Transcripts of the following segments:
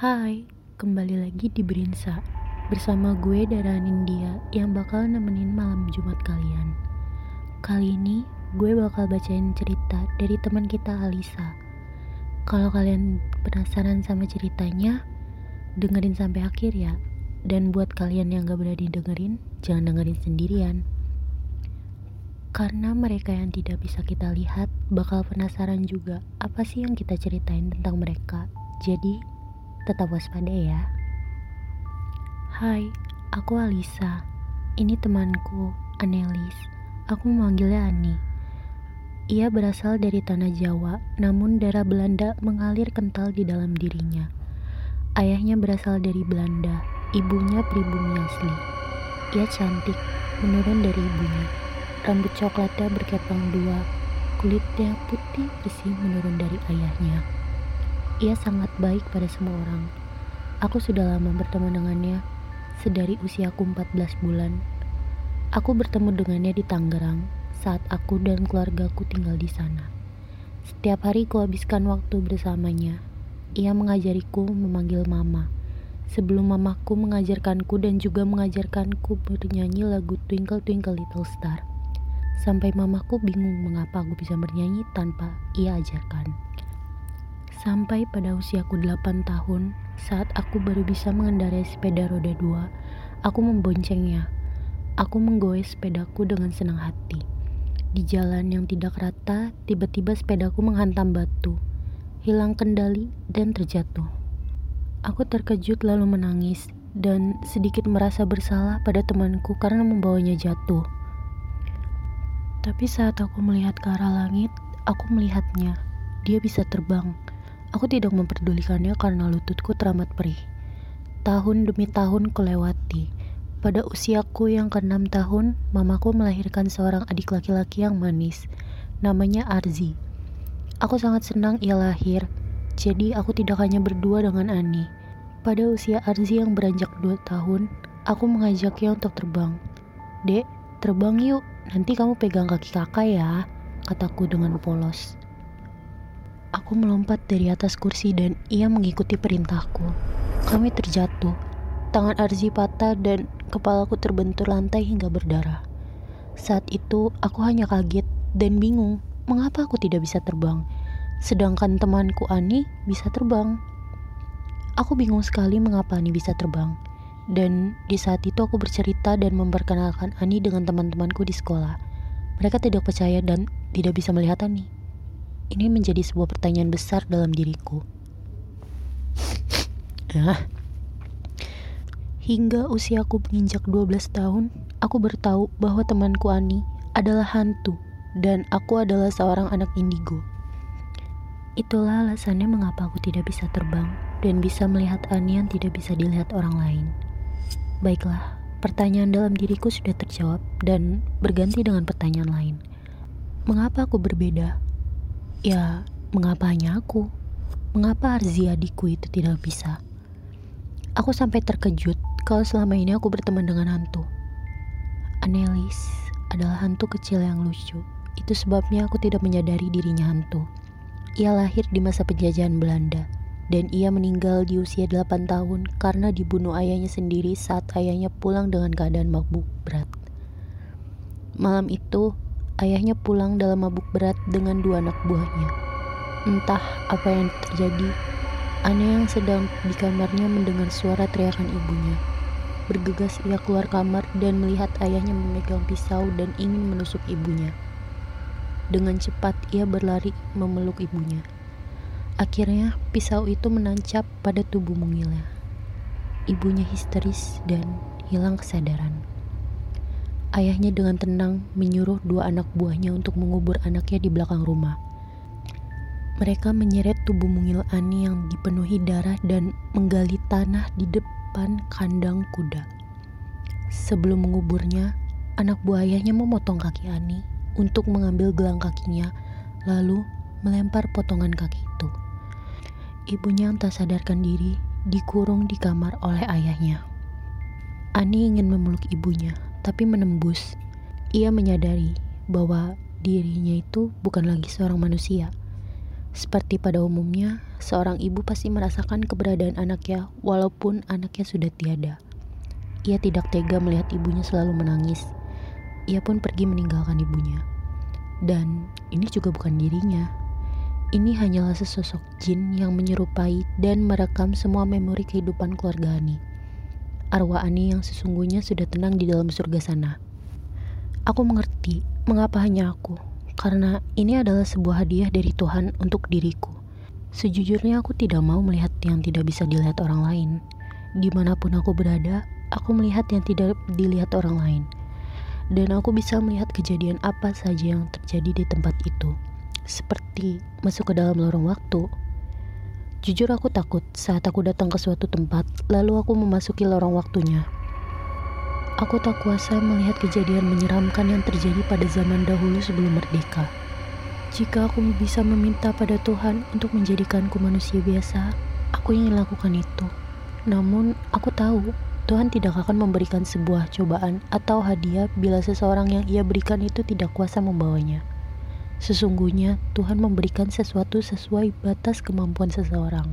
Hai, kembali lagi di Berinsa Bersama gue Dara Nindya yang bakal nemenin malam Jumat kalian. Kali ini gue bakal bacain cerita dari teman kita Alisa. Kalau kalian penasaran sama ceritanya, dengerin sampai akhir ya. Dan buat kalian yang gak berani dengerin, jangan dengerin sendirian. Karena mereka yang tidak bisa kita lihat bakal penasaran juga apa sih yang kita ceritain tentang mereka. Jadi, tetap waspada ya. Hai, aku Alisa. Ini temanku, Anelis. Aku memanggilnya Ani. Ia berasal dari tanah Jawa, namun darah Belanda mengalir kental di dalam dirinya. Ayahnya berasal dari Belanda, ibunya pribumi asli. Ia cantik, menurun dari ibunya Rambut coklatnya berkepang dua, kulitnya putih bersih menurun dari ayahnya. Ia sangat baik pada semua orang. Aku sudah lama bertemu dengannya, sedari usiaku 14 bulan. Aku bertemu dengannya di Tangerang saat aku dan keluargaku tinggal di sana. Setiap hari kuhabiskan waktu bersamanya. Ia mengajariku memanggil mama. Sebelum mamaku mengajarkanku dan juga mengajarkanku bernyanyi lagu Twinkle Twinkle Little Star sampai mamaku bingung mengapa aku bisa bernyanyi tanpa ia ajarkan. Sampai pada usiaku 8 tahun, saat aku baru bisa mengendarai sepeda roda dua, aku memboncengnya. Aku menggoes sepedaku dengan senang hati. Di jalan yang tidak rata, tiba-tiba sepedaku menghantam batu, hilang kendali, dan terjatuh. Aku terkejut lalu menangis dan sedikit merasa bersalah pada temanku karena membawanya jatuh. Tapi saat aku melihat ke arah langit, aku melihatnya. Dia bisa terbang. Aku tidak memperdulikannya karena lututku teramat perih. Tahun demi tahun kelewati. Pada usiaku yang ke-6 tahun, mamaku melahirkan seorang adik laki-laki yang manis. Namanya Arzi. Aku sangat senang ia lahir, jadi aku tidak hanya berdua dengan Ani. Pada usia Arzi yang beranjak 2 tahun, aku mengajaknya untuk terbang. Dek, terbang yuk, Nanti kamu pegang kaki kakak ya, kataku dengan polos. Aku melompat dari atas kursi dan ia mengikuti perintahku. Kami terjatuh. Tangan Arzi patah dan kepalaku terbentur lantai hingga berdarah. Saat itu aku hanya kaget dan bingung mengapa aku tidak bisa terbang, sedangkan temanku Ani bisa terbang. Aku bingung sekali mengapa Ani bisa terbang. Dan di saat itu aku bercerita dan memperkenalkan Ani dengan teman-temanku di sekolah. Mereka tidak percaya dan tidak bisa melihat Ani. Ini menjadi sebuah pertanyaan besar dalam diriku. Hingga usiaku menginjak 12 tahun, aku bertahu bahwa temanku Ani adalah hantu dan aku adalah seorang anak indigo. Itulah alasannya mengapa aku tidak bisa terbang dan bisa melihat Ani yang tidak bisa dilihat orang lain. Baiklah, pertanyaan dalam diriku sudah terjawab dan berganti dengan pertanyaan lain. Mengapa aku berbeda? Ya, mengapa hanya aku? Mengapa Arzi adikku itu tidak bisa? Aku sampai terkejut kalau selama ini aku berteman dengan hantu. Anelis adalah hantu kecil yang lucu. Itu sebabnya aku tidak menyadari dirinya hantu. Ia lahir di masa penjajahan Belanda dan ia meninggal di usia 8 tahun karena dibunuh ayahnya sendiri saat ayahnya pulang dengan keadaan mabuk berat. Malam itu, ayahnya pulang dalam mabuk berat dengan dua anak buahnya. Entah apa yang terjadi, Ane yang sedang di kamarnya mendengar suara teriakan ibunya. Bergegas ia keluar kamar dan melihat ayahnya memegang pisau dan ingin menusuk ibunya. Dengan cepat ia berlari memeluk ibunya. Akhirnya pisau itu menancap pada tubuh mungilnya. Ibunya histeris dan hilang kesadaran. Ayahnya dengan tenang menyuruh dua anak buahnya untuk mengubur anaknya di belakang rumah. Mereka menyeret tubuh mungil Ani yang dipenuhi darah dan menggali tanah di depan kandang kuda. Sebelum menguburnya, anak buah ayahnya memotong kaki Ani untuk mengambil gelang kakinya, lalu melempar potongan kaki itu. Ibunya yang tak sadarkan diri dikurung di kamar oleh ayahnya. Ani ingin memeluk ibunya, tapi menembus. Ia menyadari bahwa dirinya itu bukan lagi seorang manusia. Seperti pada umumnya, seorang ibu pasti merasakan keberadaan anaknya walaupun anaknya sudah tiada. Ia tidak tega melihat ibunya selalu menangis. Ia pun pergi meninggalkan ibunya. Dan ini juga bukan dirinya. Ini hanyalah sesosok jin yang menyerupai dan merekam semua memori kehidupan keluarga Ani. Arwah Ani yang sesungguhnya sudah tenang di dalam surga sana. Aku mengerti mengapa hanya aku karena ini adalah sebuah hadiah dari Tuhan untuk diriku. Sejujurnya aku tidak mau melihat yang tidak bisa dilihat orang lain. Di mana pun aku berada, aku melihat yang tidak dilihat orang lain. Dan aku bisa melihat kejadian apa saja yang terjadi di tempat itu. Seperti masuk ke dalam lorong waktu. Jujur aku takut saat aku datang ke suatu tempat, lalu aku memasuki lorong waktunya. Aku tak kuasa melihat kejadian menyeramkan yang terjadi pada zaman dahulu sebelum merdeka. Jika aku bisa meminta pada Tuhan untuk menjadikanku manusia biasa, aku ingin lakukan itu. Namun, aku tahu Tuhan tidak akan memberikan sebuah cobaan atau hadiah bila seseorang yang ia berikan itu tidak kuasa membawanya. Sesungguhnya, Tuhan memberikan sesuatu sesuai batas kemampuan seseorang.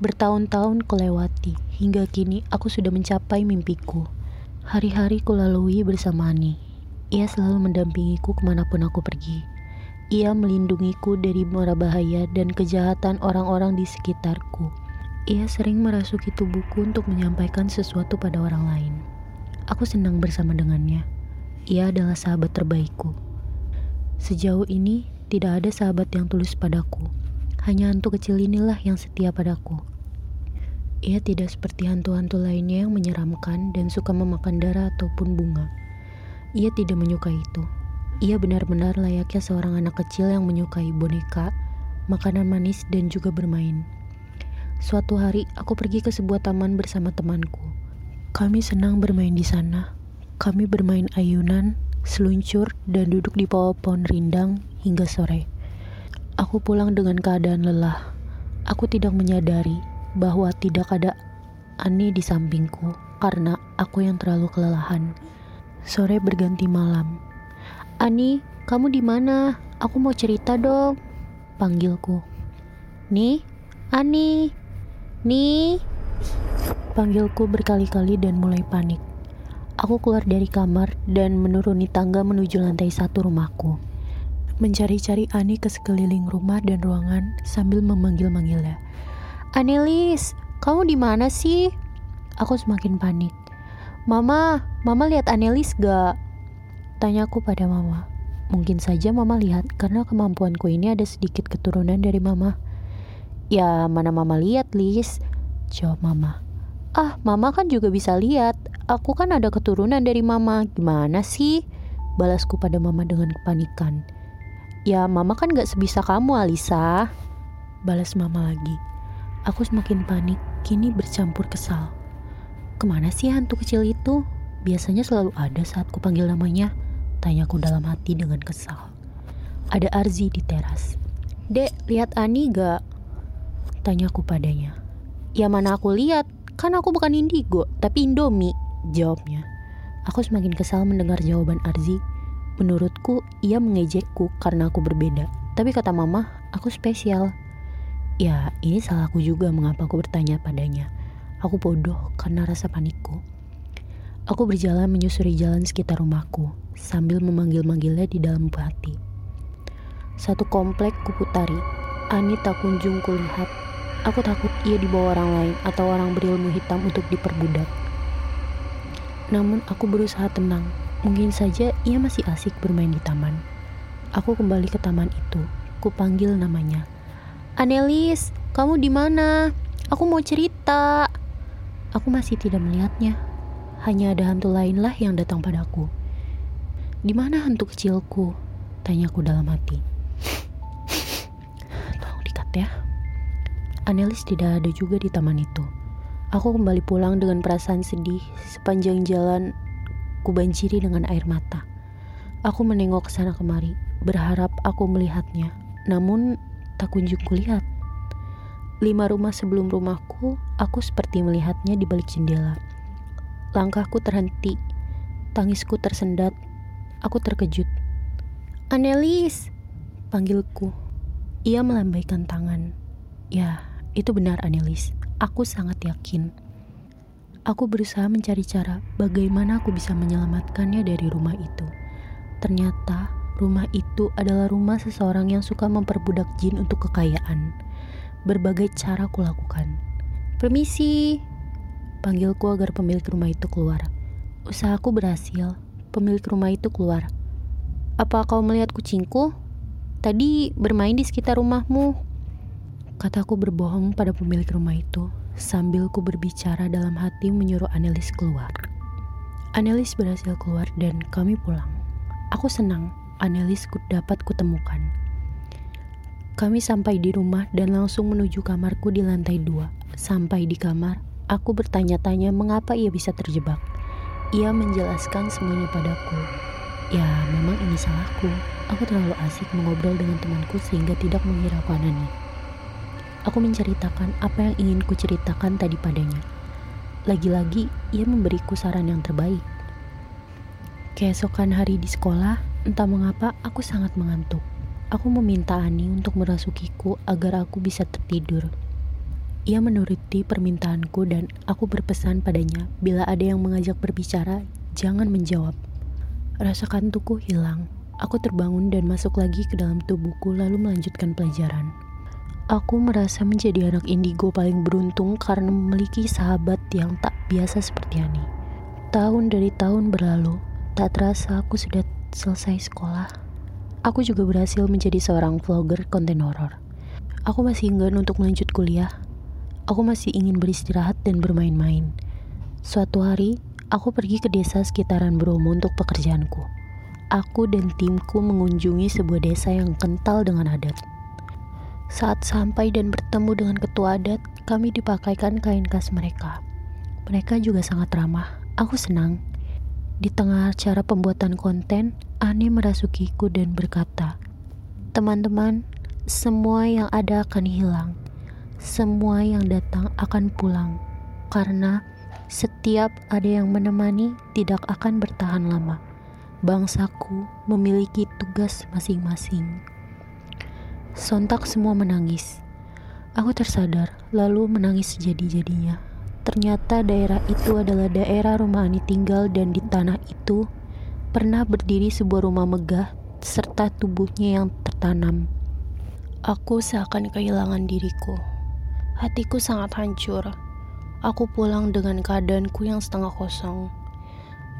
Bertahun-tahun kelewati, hingga kini aku sudah mencapai mimpiku. Hari-hari kulalui bersama Ani. Ia selalu mendampingiku ke mana pun aku pergi. Ia melindungiku dari mara bahaya dan kejahatan orang-orang di sekitarku. Ia sering merasuki tubuhku untuk menyampaikan sesuatu pada orang lain. Aku senang bersama dengannya. Ia adalah sahabat terbaikku. Sejauh ini, tidak ada sahabat yang tulus padaku. Hanya hantu kecil inilah yang setia padaku. Ia tidak seperti hantu-hantu lainnya yang menyeramkan dan suka memakan darah ataupun bunga. Ia tidak menyukai itu. Ia benar-benar layaknya seorang anak kecil yang menyukai boneka, makanan manis, dan juga bermain. Suatu hari, aku pergi ke sebuah taman bersama temanku. Kami senang bermain di sana. Kami bermain ayunan, seluncur, dan duduk di bawah pohon rindang hingga sore. Aku pulang dengan keadaan lelah. Aku tidak menyadari bahwa tidak ada Ani di sampingku karena aku yang terlalu kelelahan. Sore berganti malam. Ani, kamu di mana? Aku mau cerita dong. Panggilku. Nih, Ani. Nih. Panggilku berkali-kali dan mulai panik. Aku keluar dari kamar dan menuruni tangga menuju lantai satu rumahku mencari-cari Ani ke sekeliling rumah dan ruangan sambil memanggil-manggilnya. Anelis, kamu di mana sih? Aku semakin panik. Mama, Mama lihat Anelis gak? Tanyaku pada Mama. Mungkin saja Mama lihat karena kemampuanku ini ada sedikit keturunan dari Mama. Ya, mana Mama lihat, Lis? Jawab Mama. Ah, Mama kan juga bisa lihat. Aku kan ada keturunan dari Mama. Gimana sih? Balasku pada Mama dengan kepanikan. Ya mama kan gak sebisa kamu Alisa Balas mama lagi Aku semakin panik Kini bercampur kesal Ke mana sih hantu kecil itu? Biasanya selalu ada saat ku panggil namanya Tanyaku dalam hati dengan kesal Ada Arzi di teras Dek, lihat Ani gak? Tanyaku padanya Ya mana aku lihat Kan aku bukan indigo, tapi indomie Jawabnya Aku semakin kesal mendengar jawaban Arzi Menurutku, ia mengejekku karena aku berbeda. Tapi kata mama, aku spesial. Ya, ini salahku juga mengapa aku bertanya padanya. Aku bodoh karena rasa panikku. Aku berjalan menyusuri jalan sekitar rumahku, sambil memanggil-manggilnya di dalam hati. Satu komplek kuputari, Ani tak kunjung kulihat. Aku takut ia dibawa orang lain atau orang berilmu hitam untuk diperbudak. Namun aku berusaha tenang Mungkin saja ia masih asik bermain di taman. Aku kembali ke taman itu. Ku panggil namanya. Anelis, kamu di mana? Aku mau cerita. Aku masih tidak melihatnya. Hanya ada hantu lainlah yang datang padaku. Di mana hantu kecilku? Tanyaku dalam hati. Tolong dikat ya. Anelis tidak ada juga di taman itu. Aku kembali pulang dengan perasaan sedih sepanjang jalan Aku banjiri dengan air mata. Aku menengok ke sana kemari, berharap aku melihatnya. Namun, tak kunjung kulihat. Lima rumah sebelum rumahku, aku seperti melihatnya di balik jendela. Langkahku terhenti, tangisku tersendat. Aku terkejut. Anelis, panggilku. Ia melambaikan tangan. Ya, itu benar Anelis. Aku sangat yakin. Aku berusaha mencari cara bagaimana aku bisa menyelamatkannya dari rumah itu. Ternyata rumah itu adalah rumah seseorang yang suka memperbudak jin untuk kekayaan. Berbagai cara kulakukan. Permisi, panggilku agar pemilik rumah itu keluar. Usahaku berhasil. Pemilik rumah itu keluar. Apa kau melihat kucingku? Tadi bermain di sekitar rumahmu. Kataku berbohong pada pemilik rumah itu sambil ku berbicara dalam hati menyuruh Anelis keluar. Anelis berhasil keluar dan kami pulang. Aku senang Anelis ku dapat kutemukan. Kami sampai di rumah dan langsung menuju kamarku di lantai dua. Sampai di kamar, aku bertanya-tanya mengapa ia bisa terjebak. Ia menjelaskan semuanya padaku. Ya, memang ini salahku. Aku terlalu asik mengobrol dengan temanku sehingga tidak menghiraukan Ani. Aku menceritakan apa yang ingin kuceritakan tadi padanya. Lagi-lagi, ia memberiku saran yang terbaik. Keesokan hari di sekolah, entah mengapa aku sangat mengantuk. Aku meminta Ani untuk merasukiku agar aku bisa tertidur. Ia menuruti permintaanku dan aku berpesan padanya bila ada yang mengajak berbicara, jangan menjawab. Rasa kantukku hilang. Aku terbangun dan masuk lagi ke dalam tubuhku lalu melanjutkan pelajaran. Aku merasa menjadi anak indigo paling beruntung karena memiliki sahabat yang tak biasa seperti Ani. Tahun dari tahun berlalu, tak terasa aku sudah selesai sekolah. Aku juga berhasil menjadi seorang vlogger konten horor. Aku masih enggan untuk melanjut kuliah. Aku masih ingin beristirahat dan bermain-main. Suatu hari, Aku pergi ke desa sekitaran Bromo untuk pekerjaanku. Aku dan timku mengunjungi sebuah desa yang kental dengan adat. Saat sampai dan bertemu dengan ketua adat, kami dipakaikan kain khas mereka. Mereka juga sangat ramah. Aku senang. Di tengah acara pembuatan konten, Ani merasukiku dan berkata, "Teman-teman, semua yang ada akan hilang. Semua yang datang akan pulang karena setiap ada yang menemani tidak akan bertahan lama. Bangsaku memiliki tugas masing-masing. Sontak semua menangis. Aku tersadar, lalu menangis sejadi-jadinya. Ternyata daerah itu adalah daerah rumah Ani tinggal dan di tanah itu pernah berdiri sebuah rumah megah serta tubuhnya yang tertanam. Aku seakan kehilangan diriku. Hatiku sangat hancur Aku pulang dengan keadaanku yang setengah kosong.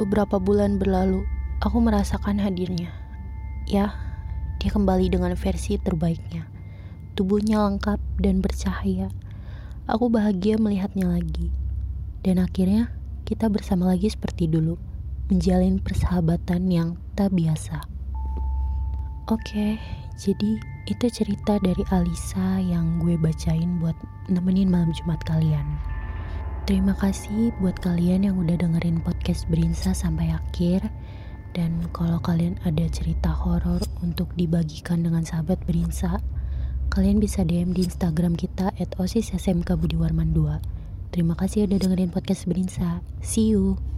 Beberapa bulan berlalu, aku merasakan hadirnya. Ya, dia kembali dengan versi terbaiknya. Tubuhnya lengkap dan bercahaya. Aku bahagia melihatnya lagi. Dan akhirnya, kita bersama lagi seperti dulu, menjalin persahabatan yang tak biasa. Oke, jadi itu cerita dari Alisa yang gue bacain buat nemenin malam Jumat kalian. Terima kasih buat kalian yang udah dengerin podcast Berinsa sampai akhir. Dan kalau kalian ada cerita horor untuk dibagikan dengan sahabat Berinsa, kalian bisa DM di Instagram kita at osis SMK Budiwarman 2. Terima kasih udah dengerin podcast Berinsa. See you.